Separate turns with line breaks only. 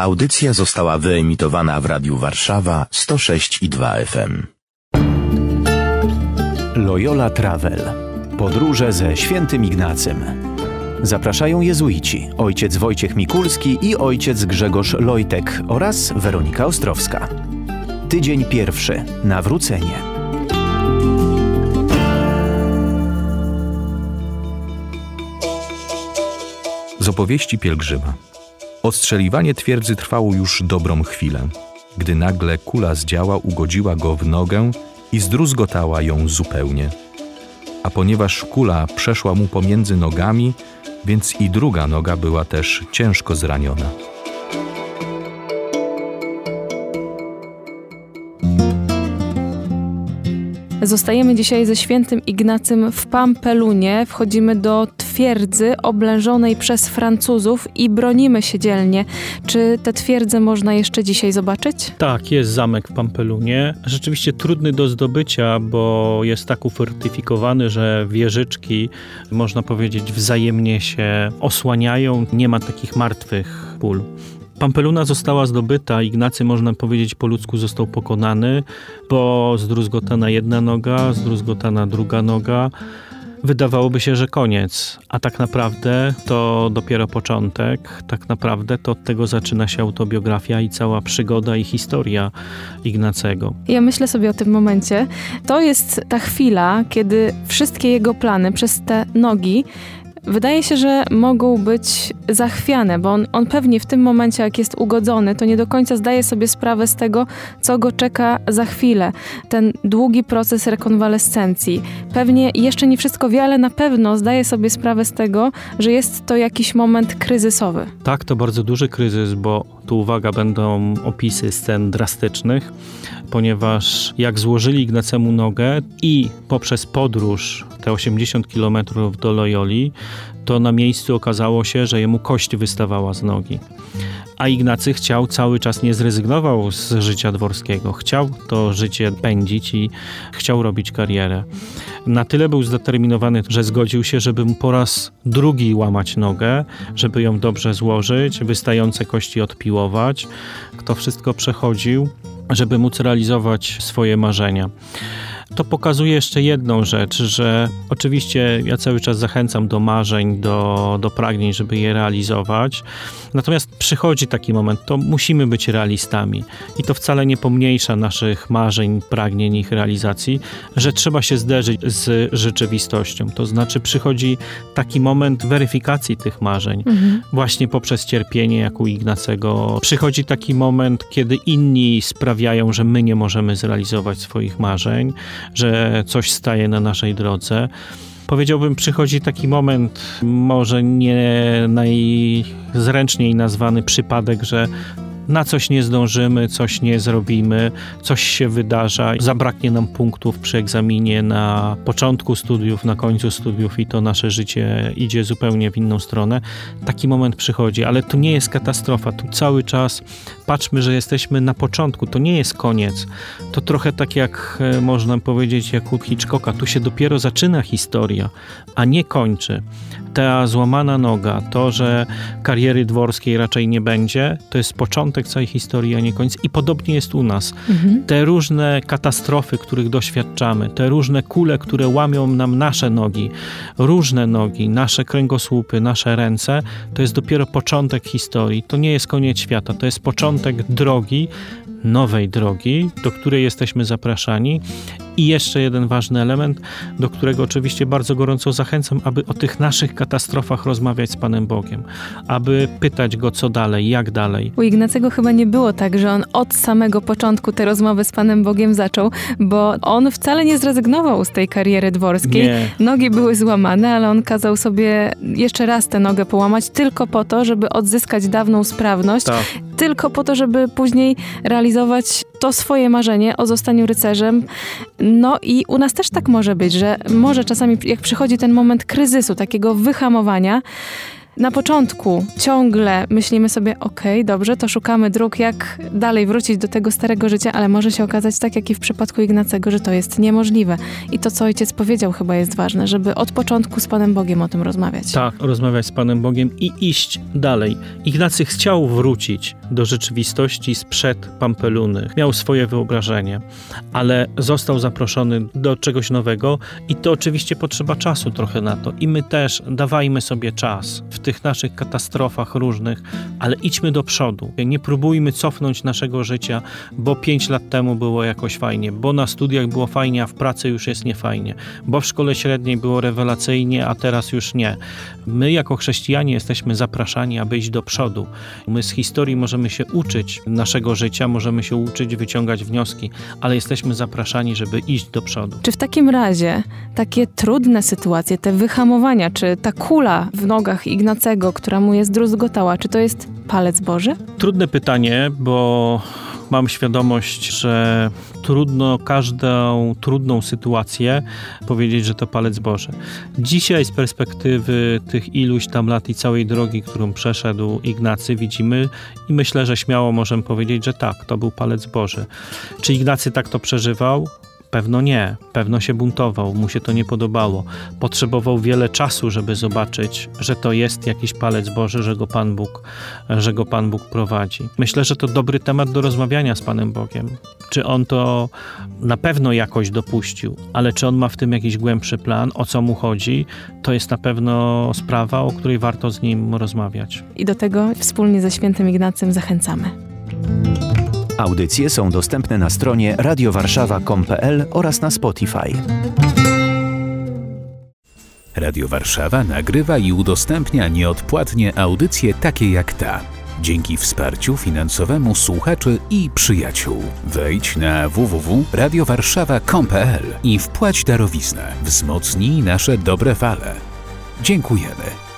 Audycja została wyemitowana w Radiu Warszawa 106 i 2 FM.
Loyola Travel. Podróże ze świętym Ignacym. Zapraszają jezuici, ojciec Wojciech Mikulski i ojciec Grzegorz Lojtek oraz Weronika Ostrowska. Tydzień pierwszy. Nawrócenie.
Z opowieści pielgrzyma. Ostrzeliwanie twierdzy trwało już dobrą chwilę, gdy nagle kula z działa ugodziła go w nogę i zdruzgotała ją zupełnie. A ponieważ kula przeszła mu pomiędzy nogami, więc i druga noga była też ciężko zraniona.
Zostajemy dzisiaj ze świętym Ignacym w Pampelunie. Wchodzimy do twierdzy oblężonej przez Francuzów i bronimy się dzielnie. Czy tę twierdzę można jeszcze dzisiaj zobaczyć?
Tak, jest zamek w Pampelunie. Rzeczywiście trudny do zdobycia, bo jest tak ufortyfikowany, że wieżyczki, można powiedzieć, wzajemnie się osłaniają. Nie ma takich martwych pól. Pampeluna została zdobyta, Ignacy można powiedzieć po ludzku został pokonany, bo zdruzgotana jedna noga, zdruzgotana druga noga. Wydawałoby się, że koniec, a tak naprawdę to dopiero początek. Tak naprawdę to od tego zaczyna się autobiografia i cała przygoda i historia Ignacego.
Ja myślę sobie o tym momencie. To jest ta chwila, kiedy wszystkie jego plany przez te nogi wydaje się, że mogą być zachwiane, bo on, on pewnie w tym momencie, jak jest ugodzony, to nie do końca zdaje sobie sprawę z tego, co go czeka za chwilę. Ten długi proces rekonwalescencji. Pewnie jeszcze nie wszystko wie, ale na pewno zdaje sobie sprawę z tego, że jest to jakiś moment kryzysowy.
Tak, to bardzo duży kryzys, bo tu uwaga, będą opisy scen drastycznych, ponieważ jak złożyli Ignacemu nogę i poprzez podróż te 80 km do Loyoli, to na miejscu okazało się, że jemu kość wystawała z nogi. A Ignacy chciał cały czas, nie zrezygnował z życia dworskiego. Chciał to życie pędzić i chciał robić karierę. Na tyle był zdeterminowany, że zgodził się, żeby mu po raz drugi łamać nogę, żeby ją dobrze złożyć, wystające kości odpiłować. To wszystko przechodził, żeby móc realizować swoje marzenia to pokazuje jeszcze jedną rzecz, że oczywiście ja cały czas zachęcam do marzeń, do, do pragnień, żeby je realizować. Natomiast przychodzi taki moment, to musimy być realistami i to wcale nie pomniejsza naszych marzeń, pragnień, ich realizacji, że trzeba się zderzyć z rzeczywistością. To znaczy przychodzi taki moment weryfikacji tych marzeń, mhm. właśnie poprzez cierpienie, jak u Ignacego. Przychodzi taki moment, kiedy inni sprawiają, że my nie możemy zrealizować swoich marzeń, że coś staje na naszej drodze. Powiedziałbym, przychodzi taki moment, może nie najzręczniej nazwany przypadek, że na coś nie zdążymy, coś nie zrobimy, coś się wydarza, zabraknie nam punktów przy egzaminie na początku studiów, na końcu studiów i to nasze życie idzie zupełnie w inną stronę. Taki moment przychodzi, ale to nie jest katastrofa. Tu cały czas patrzmy, że jesteśmy na początku, to nie jest koniec. To trochę tak jak e, można powiedzieć, jak u Hitchcocka, tu się dopiero zaczyna historia, a nie kończy ta złamana noga, to, że kariery dworskiej raczej nie będzie, to jest początek całej historii, a nie koniec. I podobnie jest u nas. Mhm. Te różne katastrofy, których doświadczamy, te różne kule, które łamią nam nasze nogi, różne nogi, nasze kręgosłupy, nasze ręce, to jest dopiero początek historii. To nie jest koniec świata, to jest początek drogi, nowej drogi, do której jesteśmy zapraszani. I jeszcze jeden ważny element, do którego oczywiście bardzo gorąco zachęcam, aby o tych naszych katastrofach rozmawiać z Panem Bogiem, aby pytać Go, co dalej, jak dalej.
U Ignacego chyba nie było tak, że on od samego początku te rozmowy z Panem Bogiem zaczął, bo on wcale nie zrezygnował z tej kariery dworskiej. Nie. Nogi były złamane, ale on kazał sobie jeszcze raz tę nogę połamać tylko po to, żeby odzyskać dawną sprawność, tak. Tylko po to, żeby później realizować to swoje marzenie o zostaniu rycerzem. No i u nas też tak może być, że może czasami jak przychodzi ten moment kryzysu, takiego wyhamowania, na początku ciągle myślimy sobie, okej, dobrze, to szukamy dróg, jak dalej wrócić do tego starego życia, ale może się okazać tak, jak i w przypadku Ignacego, że to jest niemożliwe. I to, co ojciec powiedział, chyba jest ważne, żeby od początku z Panem Bogiem o tym rozmawiać.
Tak, rozmawiać z Panem Bogiem i iść dalej. Ignacy chciał wrócić do rzeczywistości sprzed Pampeluny. Miał swoje wyobrażenie, ale został zaproszony do czegoś nowego i to oczywiście potrzeba czasu trochę na to. I my też dawajmy sobie czas w tych naszych katastrofach różnych, ale idźmy do przodu. Nie próbujmy cofnąć naszego życia, bo pięć lat temu było jakoś fajnie, bo na studiach było fajnie, a w pracy już jest niefajnie, bo w szkole średniej było rewelacyjnie, a teraz już nie. My jako chrześcijanie jesteśmy zapraszani, aby iść do przodu. My z historii możemy się uczyć naszego życia, możemy się uczyć wyciągać wnioski, ale jesteśmy zapraszani, żeby iść do przodu.
Czy w takim razie takie trudne sytuacje, te wyhamowania, czy ta kula w nogach Ignacego, która mu jest druzgotała, czy to jest palec Boży?
Trudne pytanie, bo mam świadomość, że trudno każdą trudną sytuację powiedzieć, że to palec Boży. Dzisiaj z perspektywy tych iluś tam lat i całej drogi, którą przeszedł Ignacy, widzimy i myślę, że śmiało możemy powiedzieć, że tak, to był palec Boży. Czy Ignacy tak to przeżywał? Pewno nie, pewno się buntował, mu się to nie podobało. Potrzebował wiele czasu, żeby zobaczyć, że to jest jakiś palec Boży, że go Pan Bóg, że go Pan Bóg prowadzi. Myślę, że to dobry temat do rozmawiania z Panem Bogiem. Czy on to na pewno jakoś dopuścił, ale czy on ma w tym jakiś głębszy plan, o co mu chodzi, to jest na pewno sprawa, o której warto z nim rozmawiać.
I do tego wspólnie ze świętym Ignacym zachęcamy.
Audycje są dostępne na stronie radiowarszawa.com.pl oraz na Spotify.
Radio Warszawa nagrywa i udostępnia nieodpłatnie audycje takie jak ta. Dzięki wsparciu finansowemu słuchaczy i przyjaciół. Wejdź na www.radiowarszawa.com.pl i wpłać darowiznę. Wzmocnij nasze dobre fale. Dziękujemy.